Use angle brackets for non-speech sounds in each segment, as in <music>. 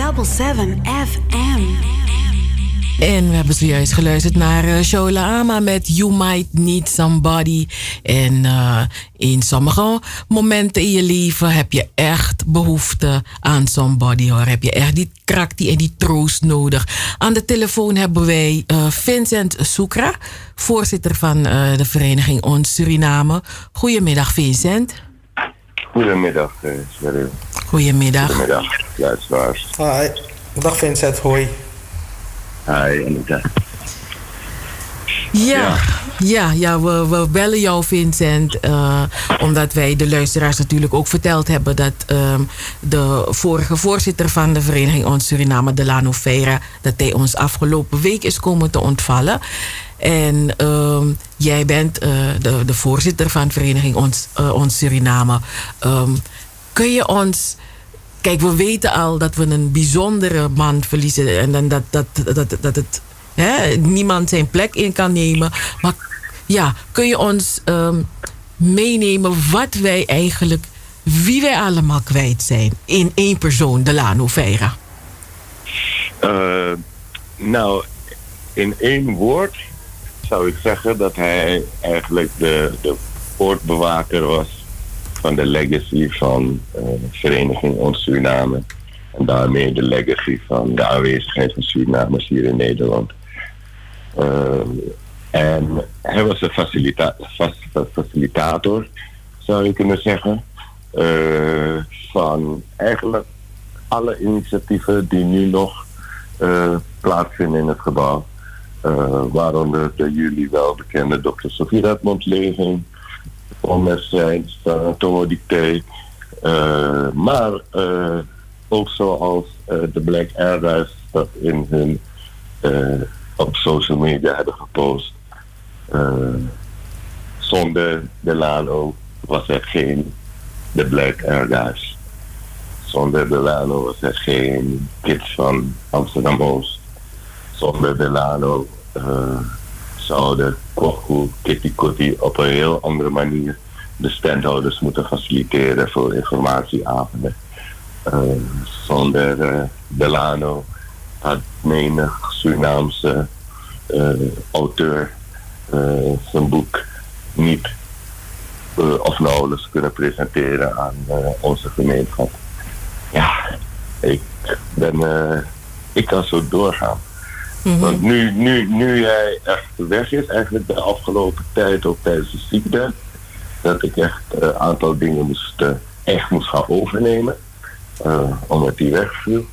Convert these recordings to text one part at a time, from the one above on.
107.7 FM. En we hebben zojuist geluisterd naar uh, Ama met You Might Need Somebody. En uh, in sommige momenten in je leven heb je echt behoefte aan somebody hoor. Heb je echt die kracht die en die troost nodig. Aan de telefoon hebben wij uh, Vincent Soekra, voorzitter van de vereniging Ons Suriname. Goedemiddag Vincent. Goedemiddag, uh, Goedemiddag. Goedemiddag, luisteraars. Hi. Dag Vincent, hoi. Hi, Anita. Ja, ja, ja, ja we, we, bellen jou, Vincent. Uh, omdat wij de luisteraars natuurlijk ook verteld hebben dat um, de vorige voorzitter van de vereniging Ons Suriname, Delano Feira, dat hij ons afgelopen week is komen te ontvallen. En um, jij bent uh, de, de voorzitter van vereniging Ons, uh, Ons Suriname. Um, kun je ons Kijk, we weten al dat we een bijzondere man verliezen. En dat, dat, dat, dat het hè, niemand zijn plek in kan nemen. Maar ja, kun je ons um, meenemen wat wij eigenlijk, wie wij allemaal kwijt zijn in één persoon, Delano Veira? Uh, nou, in één woord zou ik zeggen dat hij eigenlijk de, de poortbewaker was van de legacy van uh, Vereniging Ons Suriname. En daarmee de legacy van de aanwezigheid van Surinamers hier in Nederland. Uh, en hij was een facilita facilitator, zou je kunnen zeggen. Uh, van eigenlijk alle initiatieven die nu nog plaatsvinden in het gebouw. Waaronder de jullie wel bekende Dr. Sofie Redmond Leving, onwedstrijd, toordicté. Uh, maar uh, ook zoals de Black Airlines dat in hun op social media hebben gepost. zonder Delano was er geen de Black Airlines. Zonder Delano was er geen kids van Amsterdam Oost. Zonder Delano zouden Koku, Kitty Kotti op een heel andere manier de standhouders moeten faciliteren voor informatieavonden. Uh, zonder uh, Delano had menig Surinaamse auteur zijn boek niet of nauwelijks kunnen presenteren aan onze gemeenschap. Ja, ik ben, ik kan zo doorgaan. Mm -hmm. Want nu, nu, nu hij echt weg is, eigenlijk de afgelopen tijd, ook tijdens de ziekte, dat ik echt een uh, aantal dingen moest, uh, echt moest gaan overnemen, uh, omdat hij wegviel.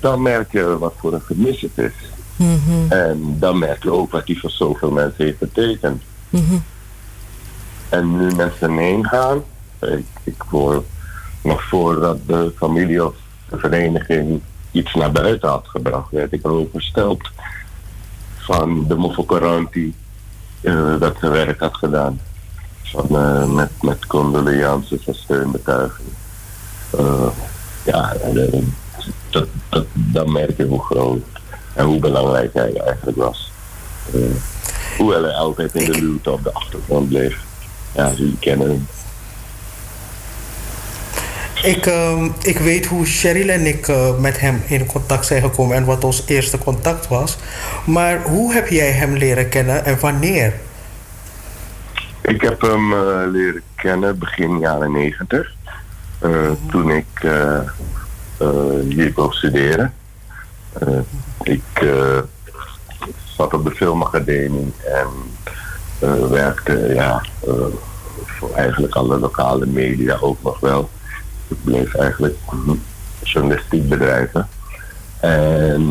dan merk je wat voor een gemis het is. Mm -hmm. En dan merk je ook wat hij voor zoveel mensen heeft betekend. Mm -hmm. En nu mensen heen gaan, ik, ik hoor nog voordat de familie of de vereniging iets naar buiten had gebracht, werd ik erover versteld van de moffelcorantie uh, dat ze werk had gedaan. Van, uh, met, met condoleances en steunbetuigingen. Uh, ja, dat, dat, dan merk je hoe groot en hoe belangrijk hij eigenlijk was. hoewel hij altijd in de luwte op de achtergrond bleef. Ja, jullie kennen hem. Ik, uh, ik weet hoe Cheryl en ik uh, met hem in contact zijn gekomen en wat ons eerste contact was. Maar hoe heb jij hem leren kennen en wanneer? Ik heb hem uh, leren kennen begin jaren negentig. Mm. Toen ik hier kon studeren. ik zat op de filmacademie en werkte ja, voor eigenlijk alle lokale media ook nog wel ik bleef eigenlijk journalistiek bedrijven. En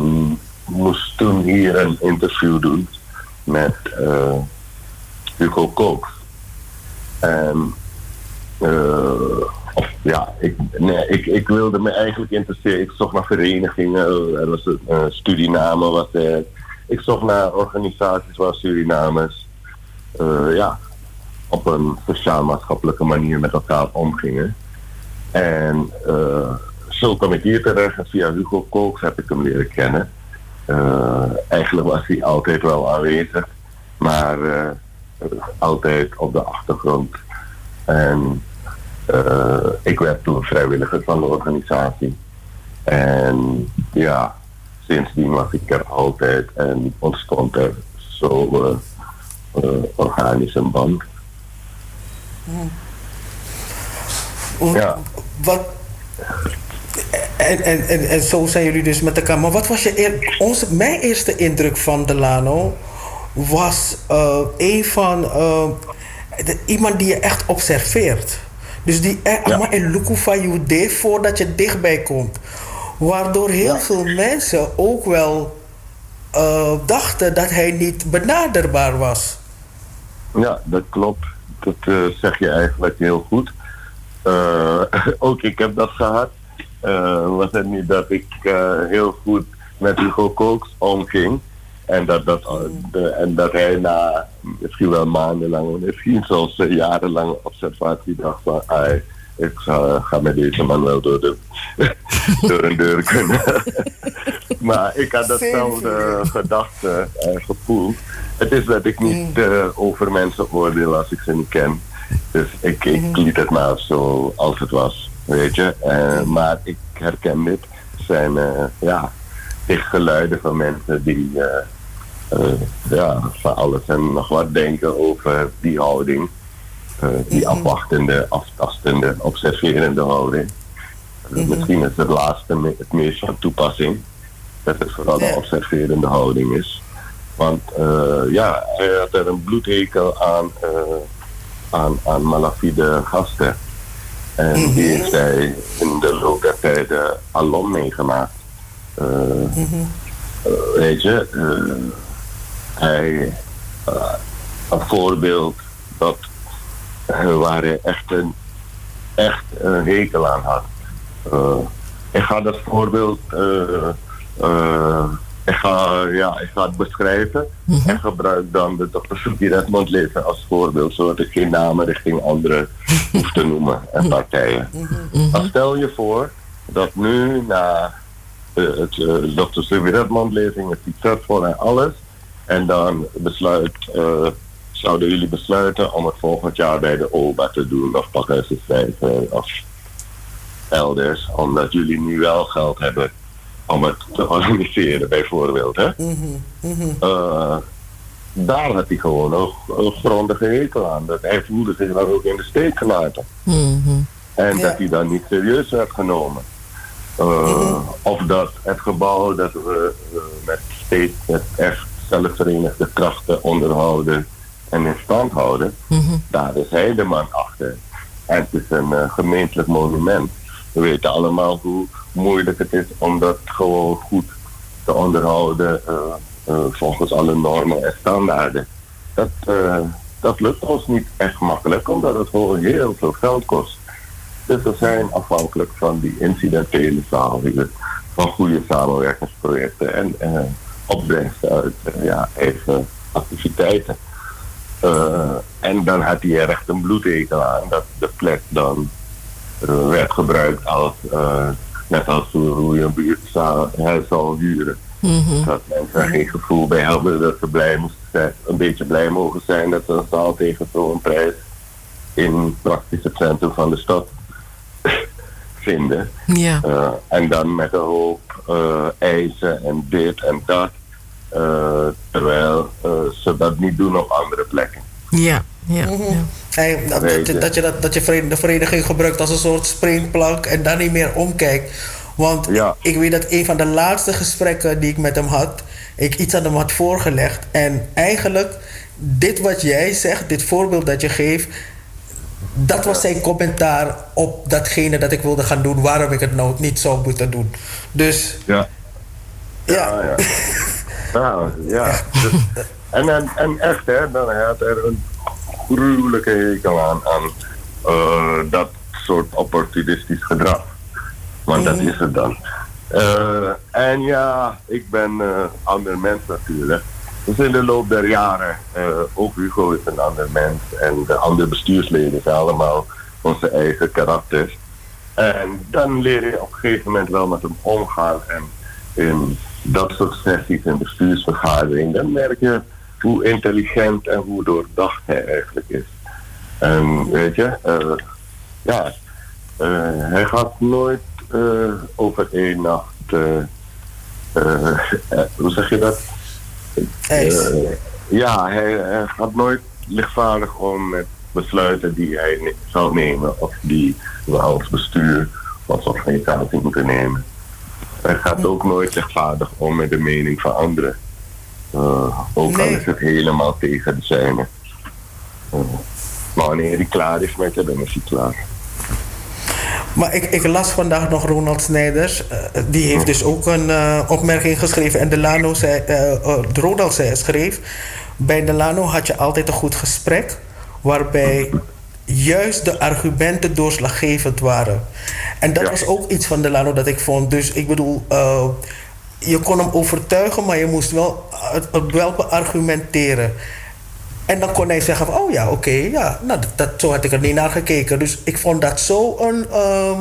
moest toen hier een interview doen met uh, Hugo Kook. En of, ja, ik, nee, ik, ik wilde me eigenlijk interesseren. Ik zocht naar verenigingen, er was een uh, Suriname was er. Ik zocht naar organisaties waar Surinamers ja, op een sociaal-maatschappelijke manier met elkaar omgingen. En uh, zo kwam ik hier terecht. Via Hugo Kooks heb ik hem leren kennen. Uh, eigenlijk was hij altijd wel aanwezig, maar uh, altijd op de achtergrond. En ik werd toen vrijwilliger van de organisatie. En ja, sindsdien was ik er altijd en ontstond er zo uh, uh, organisch een band. Ja. Wat, en, en, en, en zo zijn jullie dus met elkaar. Maar wat was je eer, onze, mijn eerste indruk van Delano? Was uh, een van de, iemand die je echt observeert. Dus die allemaal in Lukufa je deed voordat je dichtbij komt. Waardoor heel veel mensen ook wel uh, dachten dat hij niet benaderbaar was. Ja, dat klopt. Dat zeg je eigenlijk heel goed. Uh, <laughs> ook ik heb dat gehad. was het niet dat ik heel goed met Hugo Kooks omging. En dat, dat, de, en dat hij na misschien wel maandenlang, misschien zelfs jarenlange observatie dacht van... Ai, ik ga, ga met deze man wel door, de, <laughs> door een deur kunnen. <laughs> maar ik had datzelfde gedachte en gevoel. Het is dat ik niet uh, over mensen oordeel als ik ze niet ken. Dus ik, ik liet het maar zo als het was, weet je. Uh, maar ik herken dit. Het zijn uh, ja, geluiden van mensen die ja, van alles en nog wat denken over die houding. Die afwachtende, aftastende, observerende houding. Misschien is het laatste het meest van toepassing. Dat het vooral de observerende houding is. Want ja, hij had er een bloedhekel aan, aan, aan malafide gasten. En mm -hmm. die heeft hij in de loop der tijden alom meegemaakt. Mm -hmm. weet je, hij, een voorbeeld dat waar hij echt een, echt een hekel aan had. Ik ga dat voorbeeld uh, uh, ik, ga, ja, ik ga het beschrijven mm -hmm. en gebruik dan de Dr. Sophie Redmond leven als voorbeeld, zodat ik geen namen richting anderen hoef te noemen en partijen. Mm -hmm. Maar stel je voor dat nu na het Dr. Sophie Redmond lezing, het succesvol en alles, en dan besluit zouden jullie besluiten om het volgend jaar bij de OBA te doen of pakken ze schrijven of elders, omdat jullie nu wel geld hebben om het te organiseren, bijvoorbeeld. Hè? Mm -hmm. Uh, daar had hij gewoon een, een grondige hekel aan. Dat hij voelde zich dan ook in de steek gelaten. Mm -hmm. En ja. dat hij dan niet serieus werd genomen. Uh, -hmm. Of dat het gebouw dat we uh, met steeds met echt zelfverenigde krachten onderhouden en in stand houden, daar is hij de man achter. En het is een gemeentelijk monument. We weten allemaal hoe moeilijk het is om dat gewoon goed te onderhouden uh, uh, volgens alle normen en standaarden. Dat, dat lukt ons niet echt makkelijk, omdat het gewoon heel veel geld kost. Dus we zijn afhankelijk van die incidentele samenwerking, van goede samenwerkingsprojecten en opbrengsten uit ja, eigen activiteiten. En dan had hij er echt een bloedhekel aan dat de plek dan werd gebruikt als, uh, net als hoe je een buurthuis zal huren. Mm-hmm. Dat mensen geen gevoel bij hebben dat ze blij moesten zijn, een beetje blij mogen zijn dat ze een zaal tegen zo'n prijs in praktisch het centrum van de stad <laughs> vinden. Ja. en dan met een hoop eisen en dit en dat. Uh, terwijl uh, ze dat niet doen op andere plekken. Ja, ja. Mm -hmm. Dat, dat, je, dat, je, dat, dat je de vereniging gebruikt als een soort springplank en dan niet meer omkijkt. Want ja. ik weet dat een van de laatste gesprekken die ik met hem had, ik iets aan hem had voorgelegd. En eigenlijk, dit wat jij zegt, dit voorbeeld dat je geeft, dat was zijn commentaar op datgene dat ik wilde gaan doen, waarom ik het nou niet zou moeten doen. Dus. Ja. Ja. ja, ja. Nou, <laughs> ja. <laughs> Dus, en, en, en echt, hè, dan had er een gruwelijke hekel aan, aan uh, dat soort opportunistisch gedrag. Want dat is het dan. Uh, en ja, ik ben uh, ander mens natuurlijk. Dus in de loop der jaren, ook Hugo is een ander mens en de andere bestuursleden zijn allemaal onze eigen karakters. En dan leer je op een gegeven moment wel met hem omgaan en in dat soort sessies en bestuursvergaderingen, dan merk je hoe intelligent en hoe doordacht hij eigenlijk is. En weet je, uh, ja, uh, hij gaat nooit over één nacht. hoe zeg je dat? ja, hij, hij gaat nooit lichtvaardig om met besluiten die hij zou nemen of die we als bestuur als organisatie moeten nemen. Hij gaat ook nooit lichtvaardig om met de mening van anderen. Uh, ook al is het helemaal tegen de zijne. Uh, maar wanneer hij klaar is met je, dan is hij klaar. Maar ik, ik las vandaag nog Ronald Snijders. Uh, die heeft dus ook een opmerking geschreven. En Delano zei, Ronald zei, schreef... Bij Delano had je altijd een goed gesprek... waarbij juist de argumenten doorslaggevend waren. En dat was ook iets van Delano dat ik vond. Dus ik bedoel, uh, je kon hem overtuigen, maar je moest wel, het, wel beargumenteren. En dan kon hij zeggen van, oh ja, oké, ja, nou, dat, zo had ik er niet naar gekeken. Dus ik vond dat zo een... Uh,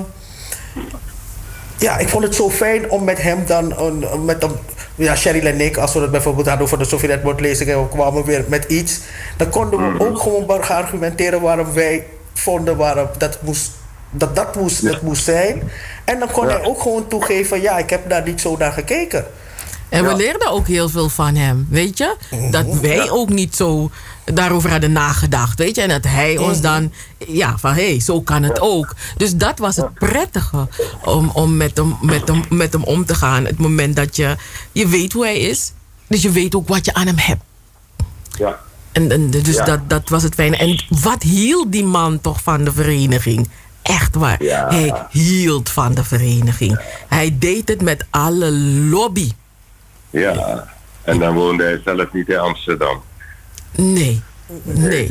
ja, ik vond het zo fijn om met hem dan, uh, met hem, ja, Cheryl en ik, als we het bijvoorbeeld hadden over de Sovjet-lezing en we kwamen weer met iets, dan konden we mhm. ook gewoon gaan argumenteren waarom wij vonden waarom dat moest, dat, dat moest, het moest zijn. En dan kon hij ook gewoon toegeven, ja, ik heb daar niet zo naar gekeken. En we leerden ook heel veel van hem, weet je? Dat mhm. wij ook niet zo daarover hadden nagedacht, weet je? En dat hij ons mhm. dan, ja, van hé, hey, zo kan het ook. Dus dat was het prettige om, om met, hem, met, hem, met hem om te gaan. Het moment dat je, je weet hoe hij is, dus je weet ook wat je aan hem hebt. Ja. En, en dus dat, dat was het fijne. En wat hield die man toch van de vereniging? Echt waar. Hij hield van de vereniging. Hij deed het met alle lobby. Ja, en dan woonde hij zelf niet in Amsterdam. Nee, nee.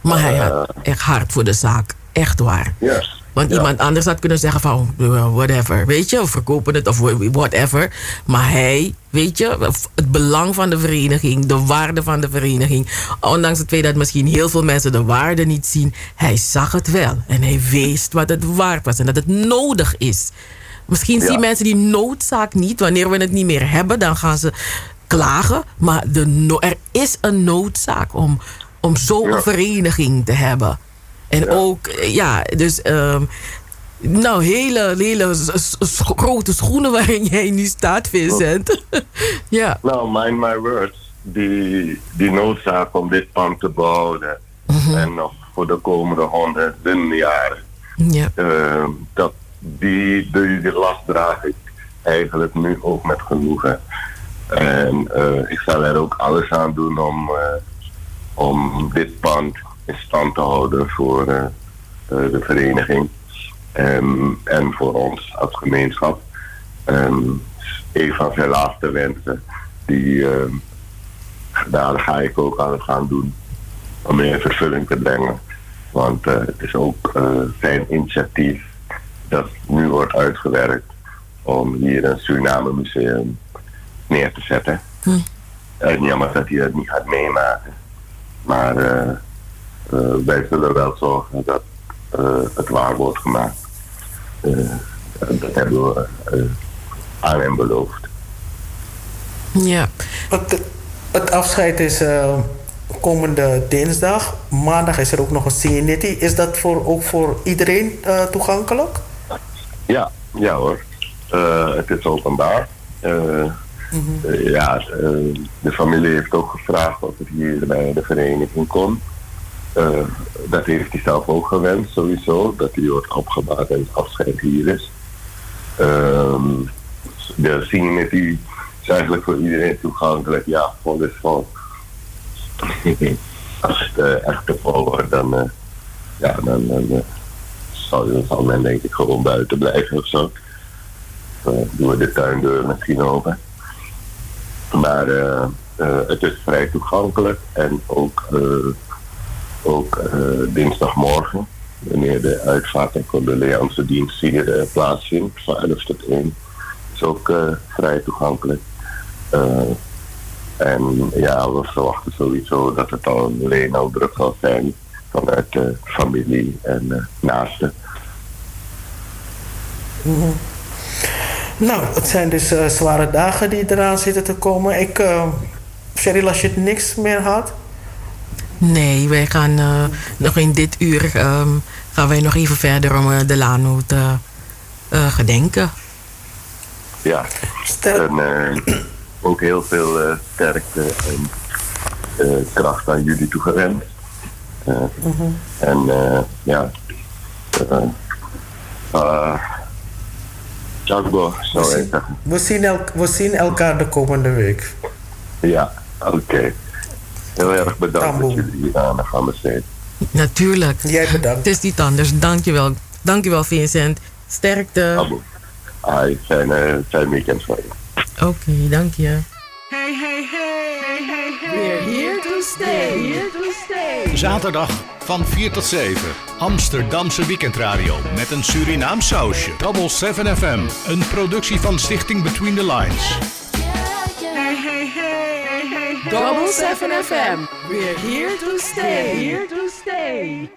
Maar hij had eh. echt hard voor de zaak. Echt waar. Ja. Want iemand anders had kunnen zeggen van oh, whatever, weet je, of verkopen het of whatever. Maar hij, weet je, het belang van de vereniging, de waarde van de vereniging. Ondanks het feit dat misschien heel veel mensen de waarde niet zien, hij zag het wel. En hij wist wat het waard was en dat het nodig is. Misschien zien mensen die noodzaak niet. Wanneer we het niet meer hebben, dan gaan ze klagen. Maar de er is een noodzaak om, om zo'n vereniging te hebben. En ook, ja, dus... Um, nou, hele, hele grote schoenen waarin jij nu staat, Vincent. <laughs> ja. Nou, mind my words. Die, die noodzaak om dit pand te bouwen. Mhm. En nog voor de komende honderden jaren. Ja. Uh, dat, die, die, die last draag ik eigenlijk nu ook met genoegen. En uh, ik zal er ook alles aan doen om, uh, om dit pand in stand te houden voor uh, de vereniging. Um, en voor ons als gemeenschap. Um, een van zijn laatste wensen, die, daar ga ik ook aan het gaan doen om meer vervulling te brengen. Want het is ook zijn initiatief dat nu wordt uitgewerkt om hier een Suriname museum neer te zetten. Hm. En jammer dat hij dat niet gaat meemaken. Maar uh, wij zullen wel zorgen dat uh, het waar wordt gemaakt. dat hebben we aan hem beloofd. Ja. Het, het afscheid is komende dinsdag. Maandag is er ook nog een CNIT. Is dat voor, ook voor iedereen toegankelijk? Ja, ja hoor. het is openbaar. Uh, ja, uh, de familie heeft ook gevraagd of het hier bij de vereniging kon. Uh, dat heeft hij zelf ook gewenst, sowieso. Dat hij wordt opgebouwd en het afscheid hier is. Ehm, de scene die is eigenlijk voor iedereen toegankelijk. Ja, vol is vol. Als het echt te vol wordt, dan, ja, dan, dan zal, zal men denk ik gewoon buiten blijven of zo. Dan doen we de tuindeur misschien open. Maar het is vrij toegankelijk en ook, uh, ook dinsdagmorgen, wanneer de uitvaart en condoleance dienst hier plaatsvindt, van 11 tot 1, is ook vrij toegankelijk. en ja, we verwachten sowieso dat het al alleen al druk zal zijn vanuit de familie en naasten. -hmm. Nou, het zijn dus zware dagen die eraan zitten te komen. Ik, uh, als je het niks meer had? Nee, wij gaan uh, nog in dit uur um, gaan wij nog even verder om de Lano te, gedenken. Ja, en ook heel veel sterkte en kracht aan jullie toegewenst. Mhm. En ja, zou ik zeggen. We zien, el we zien elkaar de komende week. Ja, oké. Heel erg bedankt dat jullie hier aan gaan zijn. Natuurlijk. Jij bedankt. Het is niet anders. Dankjewel. Dankjewel Vincent. Sterkte. Abo. Ai, fijne, fijn weekend voor je. Oké, okay, dank je. Hey, hey, hey, hey, hey. We're here to stay. Here to stay. Zaterdag van 4 tot 7. Amsterdamse weekendradio met een Surinaam sausje. Double 7 FM. Een productie van Stichting Between the Lines. Hey, hey, hey, hey, hey. Double 7 FM. We're here to stay. Here to stay.